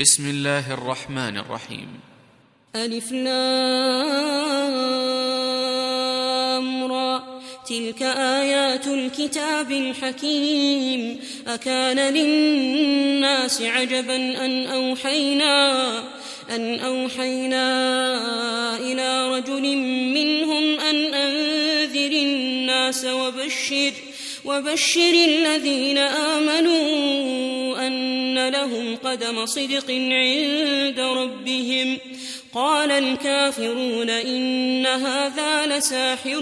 بسم الله الرحمن الرحيم. ألف لام را. تلك آيات الكتاب الحكيم. أكان للناس عجبا أن أوحينا أن أوحينا إلى رجل منهم أن أنذر الناس وبشر وبشر الذين آمنوا أن لهم قدم صدق عند ربهم. قال الكافرون إن هذا لساحر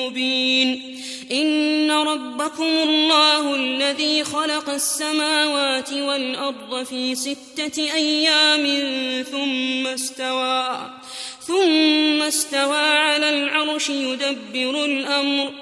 مبين. إن ربكم الله الذي خلق السماوات والأرض في ستة أيام ثم استوى ثم استوى على العرش يدبر الأمر.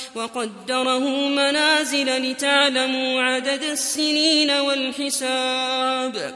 وقدره منازل لتعلموا عدد السنين والحساب.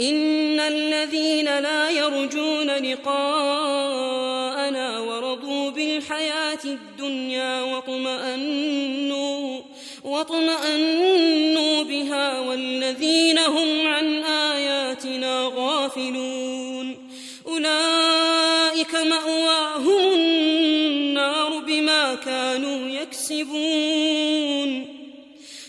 إن الذين لا يرجون لقاءنا ورضوا بالحياة الدنيا واطمأنوا واطمأنوا بها والذين هم عن آياتنا غافلون. أولئك مأواهم النار بما كانوا يكسبون.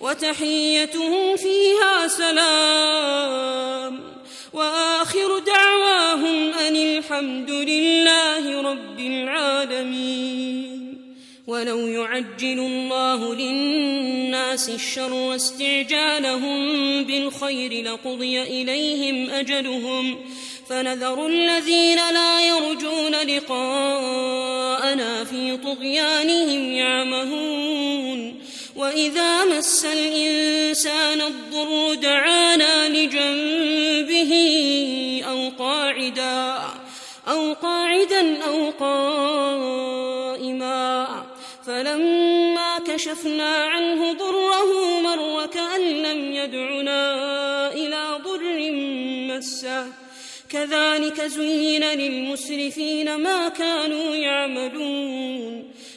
وتحيتهم فيها سلام. وآخر دعواهم أن الحمد لله رب العالمين. ولو يعجل الله للناس الشر واستعجالهم بالخير لقضي إليهم أجلهم. فنذر الذين لا يرجون لقاءنا في طغيانهم يعمهون. وإذا مس الإنسان الضر دعانا لجنبه أو قاعدا أو قاعدا أو قائما فلما كشفنا عنه ضره مر كأن لم يدعنا إلى ضر مسه. كذلك زين للمسرفين ما كانوا يعملون.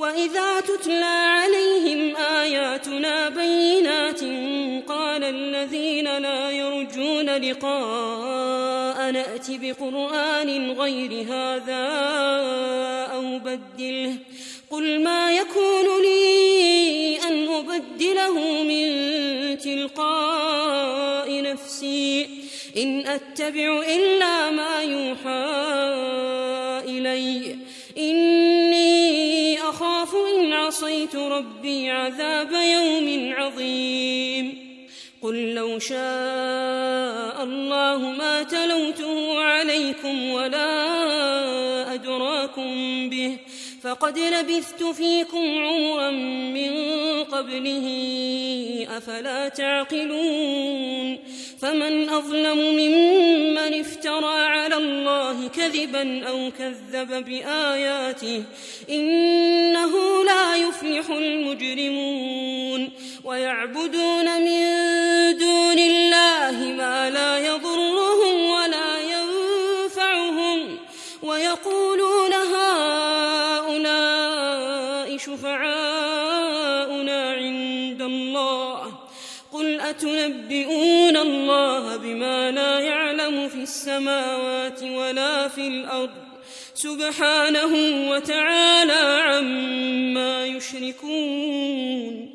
وإذا تتلى عليهم آياتنا بينات قال الذين لا يرجون لقاء نأت بقرآن غير هذا أو بدله قل ما يكون لي أن أبدله من تلقاء نفسي إن أتبع إلا ما يوحى إليّ عصيت ربي عذاب يوم عظيم. قل لو شاء الله ما تلوته عليكم ولا أدراكم به. فقد لبثت فيكم عمرا من قبله أفلا تعقلون؟ فمن أظلم ممن افترى على الله كذبا أو كذب بآياته إنه لا يفلح المجرمون. ويعبدون من دون الله ما لا يضرهم شفعاؤنا عند الله. قل أتنبئون الله بما لا يعلم في السماوات ولا في الأرض؟ سبحانه وتعالى عما يشركون.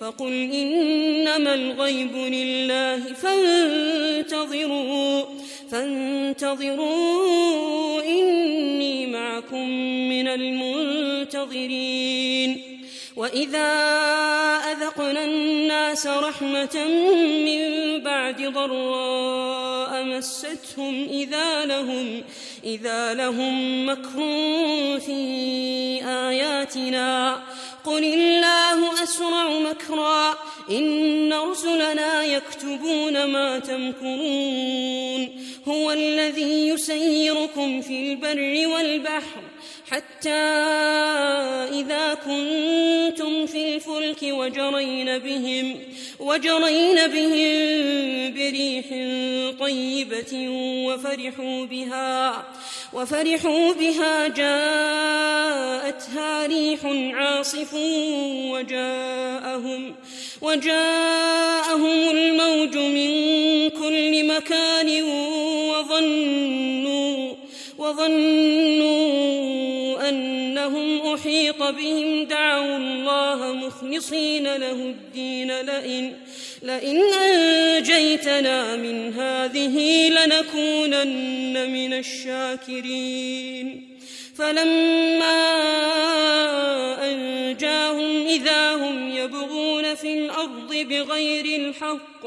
فقل إنما الغيب لله فانتظروا فانتظروا إني معكم من المنتظرين. وإذا أذقنا الناس رحمة من بعد ضراء مستهم إذا لهم إذا لهم مكر في آياتنا. قل الله أسرع مكرا إن رسلنا يكتبون ما تمكرون هو الذي يسيركم في البر والبحر حتى إذا كنتم في الفلك وجرين بهم وجرين بهم بريح طيبة وفرحوا بها وفرحوا بها جاءتها ريح عاصف وجاءهم وجاءهم الموج من كل مكان وظنوا وظنوا أنهم أحيط بهم دعوا الله مخلصين له الدين لئن لئن أنجيتنا من هذه لنكونن من الشاكرين. فلما أنجاهم إذا هم يبغون في الأرض بغير الحق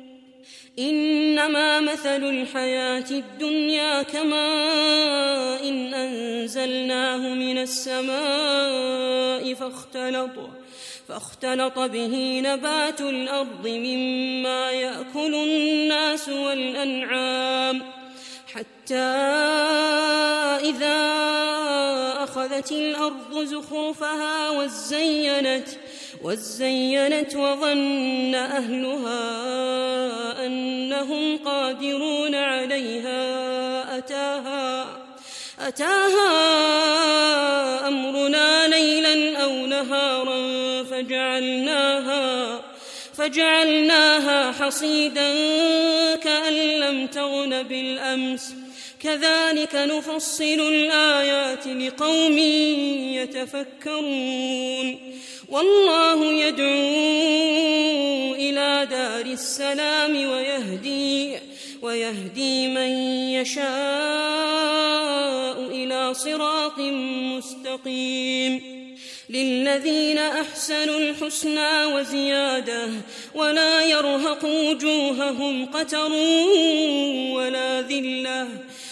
إنما مثل الحياة الدنيا كماء إن أنزلناه من السماء فاختلط فاختلط به نبات الأرض مما يأكل الناس والأنعام. حتى إذا أخذت الأرض زخرفها وزينت وزينت وظن أهلها أنهم قادرون عليها أتاها أتاها أمرنا ليلا أو نهارا فجعلناها فجعلناها حصيدا كأن لم تغن بالأمس كذلك نفصل الآيات لقوم يتفكرون والله يدعو إلى دار السلام ويهدي ويهدي من يشاء إلى صراط مستقيم للذين أحسنوا الحسنى وزيادة ولا يرهق وجوههم قتر ولا ذلة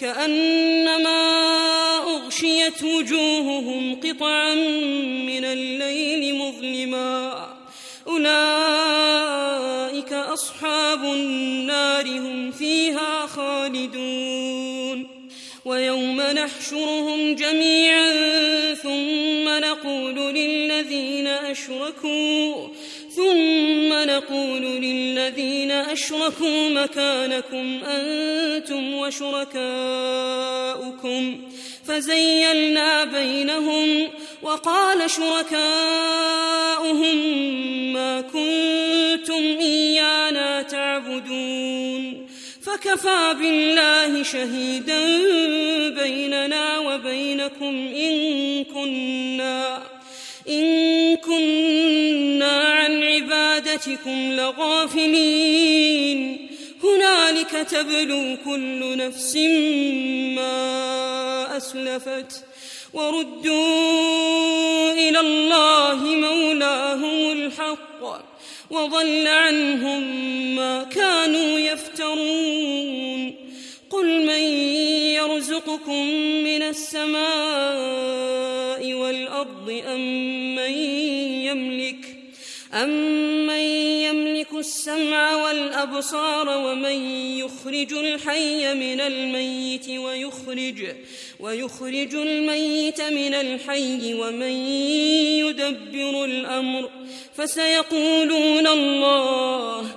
كأنما أغشيت وجوههم قطعا من الليل مظلما. أولئك أصحاب النار هم فيها خالدون. ويوم نحشرهم جميعا ثم نقول للذين أشركوا ثم نقول للذين أشركوا مكانكم أنتم وشركاؤكم فزيلنا بينهم وقال شركاؤهم ما كنتم إيانا تعبدون فكفى بالله شهيدا بيننا وبينكم إن كنا إن كنا عن عبادتكم لغافلين. هنالك تبلو كل نفس ما أسلفت وردوا إلى الله مولاهم الحق وضل عنهم ما كانوا يفترون. قل من يرزقكم من السماء والأرض أم من يملك أمن يملك السمع والأبصار ومن يخرج الحي من الميت ويخرج ويخرج الميت من الحي ومن يدبر الأمر فسيقولون الله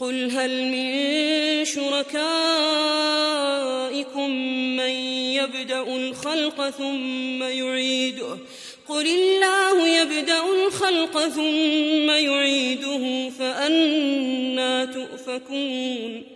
قل هل من شركائكم من يبدأ الخلق ثم يعيده قل الله يبدأ الخلق ثم يعيده فأنا تؤفكون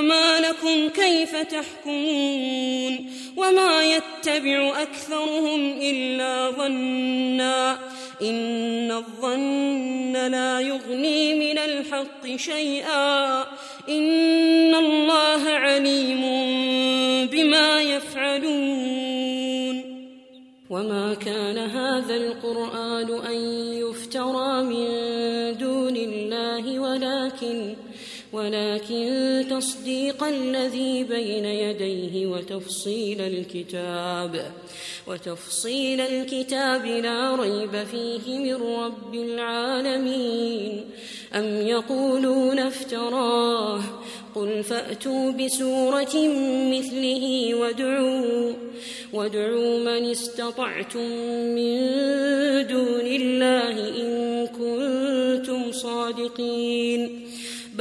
فما لكم كيف تحكمون وما يتبع أكثرهم إلا ظنا إن الظن لا يغني من الحق شيئا إن الله عليم بما يفعلون وما كان هذا القرآن أن يفترى من دون الله ولكن ولكن تصديق الذي بين يديه وتفصيل الكتاب وتفصيل الكتاب لا ريب فيه من رب العالمين. أم يقولون افتراه؟ قل فأتوا بسورة مثله وادعوا وادعوا من استطعتم من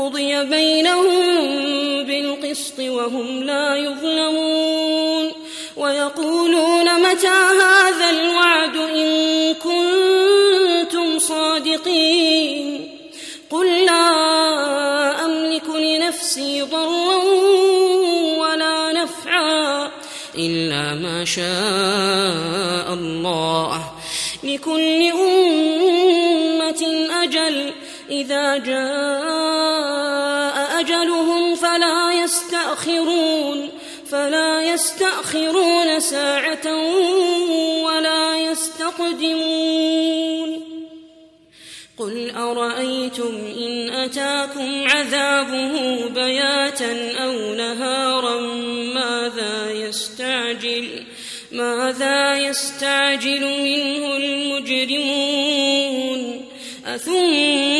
قضي بينهم بالقسط وهم لا يظلمون ويقولون متى هذا الوعد إن كنتم صادقين قل لا أملك لنفسي ضرا ولا نفعا إلا ما شاء الله لكل أمة أجل إذا جاء أجلهم فلا يستأخرون فلا يستأخرون ساعة ولا يستقدمون. قل أرأيتم إن أتاكم عذابه بياتا أو نهارا ماذا يستعجل ماذا يستعجل منه المجرمون؟ أثم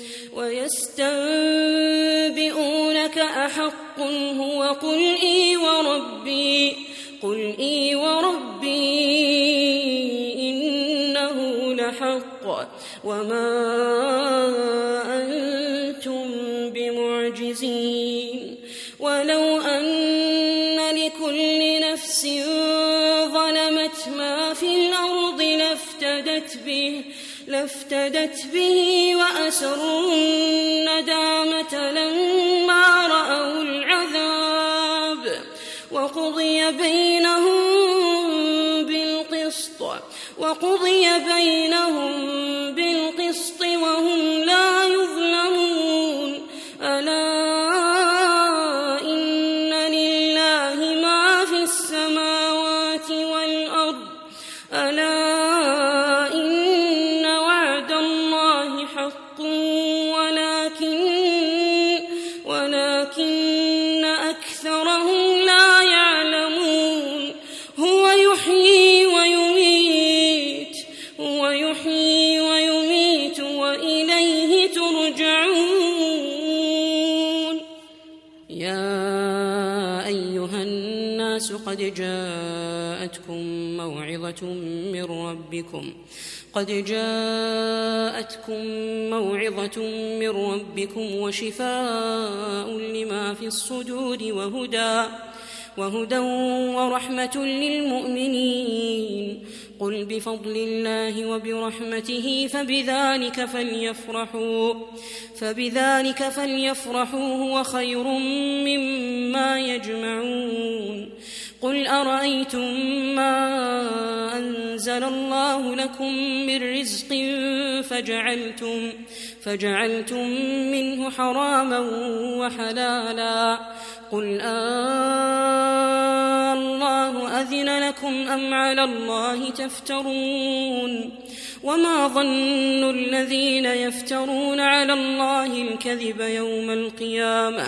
ويستنبئونك أحق هو قل إي وربي قل إي وربي إنه لحق وما لافتدت به وأسروا الندامة لما رأوا العذاب وقضي بينهم بالقسط وقضي بينهم ربكم. قد جاءتكم موعظة من ربكم وشفاء لما في الصدور وهدى وهدى ورحمة للمؤمنين. قل بفضل الله وبرحمته فبذلك فليفرحوا فبذلك فليفرحوا هو خير مما يجمعون. قل أرأيتم ما أنزل الله لكم من رزق فجعلتم فجعلتم منه حراما وحلالا قل آه الله أذن لكم أم على الله تفترون وما ظن الذين يفترون على الله الكذب يوم القيامة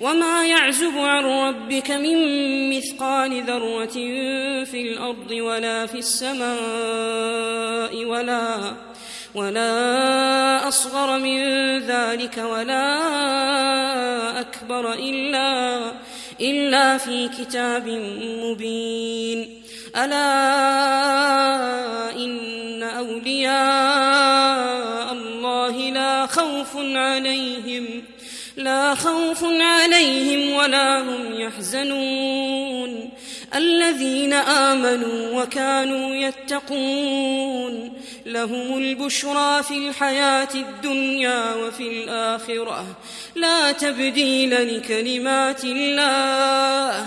وما يعزب عن ربك من مثقال ذرة في الأرض ولا في السماء ولا ولا أصغر من ذلك ولا أكبر إلا إلا في كتاب مبين ألا إن أولياء الله لا خوف عليهم لا خوف عليهم ولا هم يحزنون. الذين آمنوا وكانوا يتقون. لهم البشرى في الحياة الدنيا وفي الآخرة. لا تبديل لكلمات الله.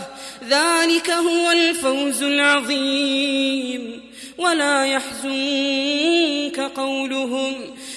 ذلك هو الفوز العظيم. ولا يحزنك قولهم.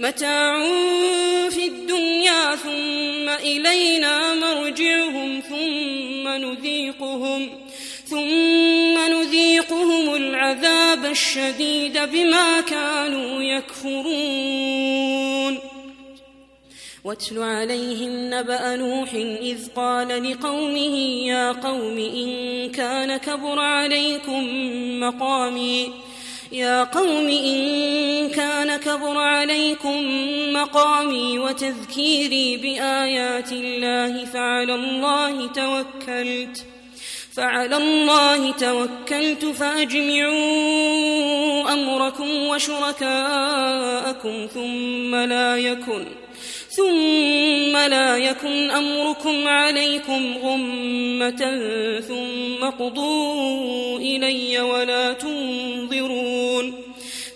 متاع في الدنيا ثم إلينا مرجعهم ثم نذيقهم ثم نذيقهم العذاب الشديد بما كانوا يكفرون. واتل عليهم نبأ نوح إذ قال لقومه يا قوم إن كان كبر عليكم مقامي يا قوم إن كان كبر عليكم مقامي وتذكيري بآيات الله فعلى الله توكلت فعلى الله توكلت فأجمعوا أمركم وشركاءكم ثم لا يكن ثم لا يكن أمركم عليكم غمة ثم قضوا إلي ولا تنظرون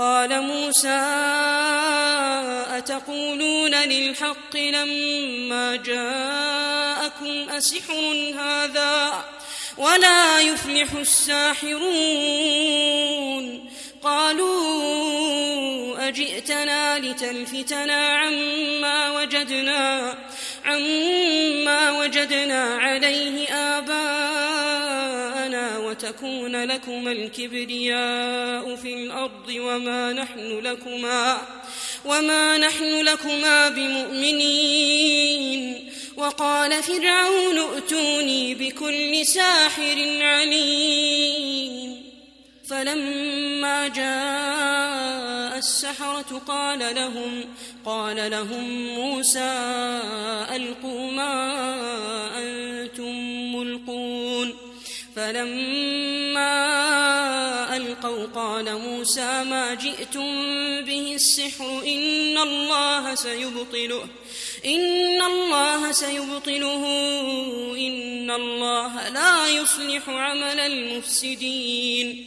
قال موسى أتقولون للحق لما جاءكم أسحر هذا ولا يفلح الساحرون؟ قالوا أجئتنا لتلفتنا عما وجدنا عما وجدنا عليه آباءنا وتكون لكما الكبرياء في الأرض وما نحن لكما وما نحن لكما بمؤمنين. وقال فرعون ائتوني بكل ساحر عليم. فلما جاء السحرة قال لهم قال لهم موسى ألقوا ما ملقون فلما ألقوا قال موسى ما جئتم به السحر إن الله سيبطله إن الله سيبطله إن الله لا يصلح عمل المفسدين.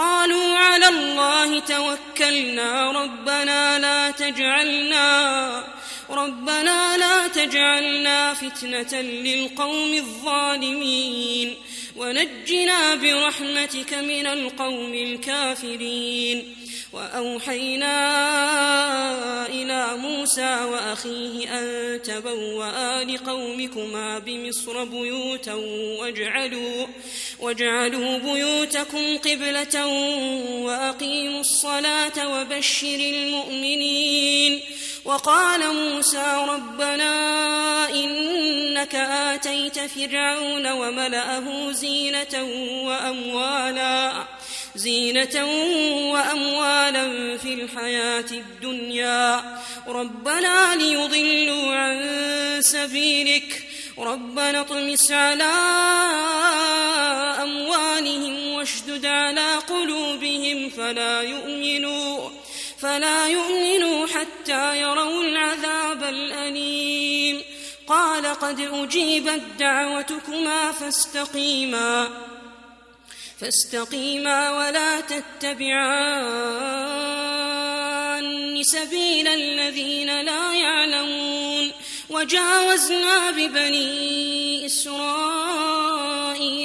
فقالوا على الله توكلنا ربنا لا تجعلنا ربنا لا تجعلنا فتنة للقوم الظالمين. ونجنا برحمتك من القوم الكافرين. وأوحينا إلى موسى وأخيه أن تبوأ لقومكما بمصر بيوتا واجعلوا واجعلوا بيوتكم قبلة وأقيموا الصلاة وبشر المؤمنين وقال موسى ربنا إنك آتيت فرعون وملأه زينة وأموالا زينة وأموالا في الحياة الدنيا ربنا ليضلوا عن سبيلك ربنا اطمس على أموالهم واشدد على قلوبهم فلا يؤمنوا فلا يؤمنوا حتى يروا العذاب الأليم. قال قد أجيبت دعوتكما فاستقيما فاستقيما ولا تتبعان سبيل الذين لا يعلمون. وجاوزنا ببني إسرائيل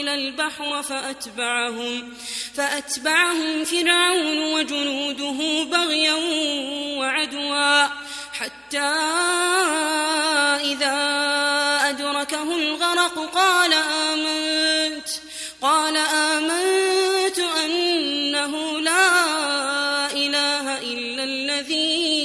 البحر فأتبعهم فأتبعهم فرعون وجنوده بغيا وعدوا حتى إذا أدركه الغرق قال آمنت قال آمنت أنه لا إله إلا الذي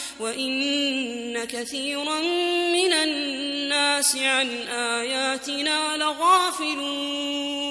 وإن كثيرا من الناس عن آياتنا لغافلون.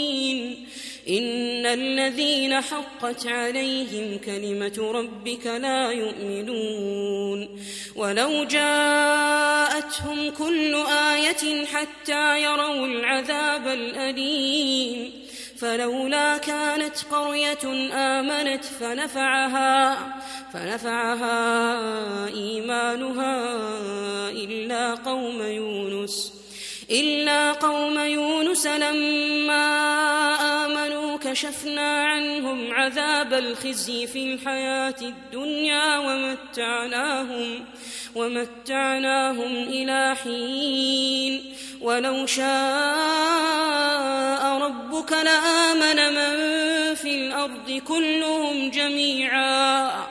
إن الذين حقت عليهم كلمة ربك لا يؤمنون. ولو جاءتهم كل آية حتى يروا العذاب الأليم. فلولا كانت قرية آمنت فنفعها فنفعها إيمانها إلا قوم يونس. إلا قوم يونس لما آمنوا كشفنا عنهم عذاب الخزي في الحياة الدنيا ومتعناهم ومتعناهم إلى حين. ولو شاء ربك لآمن من في الأرض كلهم جميعا.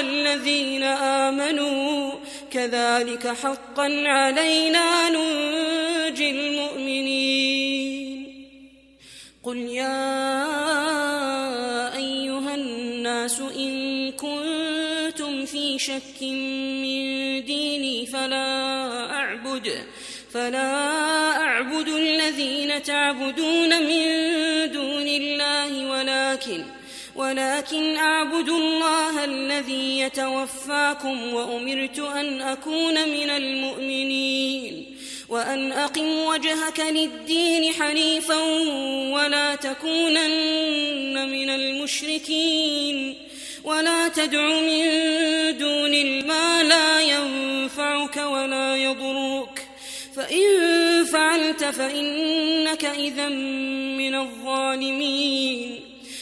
والذين آمنوا كذلك حقا علينا ننجي المؤمنين. قل يا أيها الناس إن كنتم في شك من ديني فلا أعبد فلا أعبد الذين تعبدون من دون الله ولكن ولكن أعبد الله الذي يتوفاكم وأمرت أن أكون من المؤمنين وأن أقم وجهك للدين حنيفا ولا تكونن من المشركين ولا تدع من دون ما لا ينفعك ولا يضرك فإن فعلت فإنك إذا من الظالمين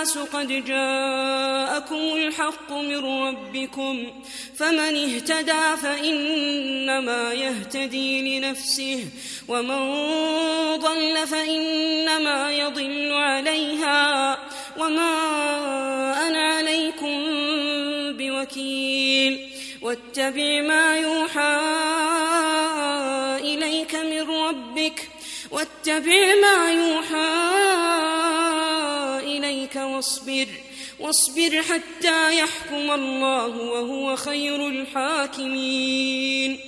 الناس قد جاءكم الحق من ربكم فمن اهتدى فإنما يهتدي لنفسه ومن ضل فإنما يضل عليها وما أنا عليكم بوكيل واتبع ما يوحى إليك من ربك واتبع ما يوحى إليك واصبر واصبر حتى يحكم الله وهو خير الحاكمين.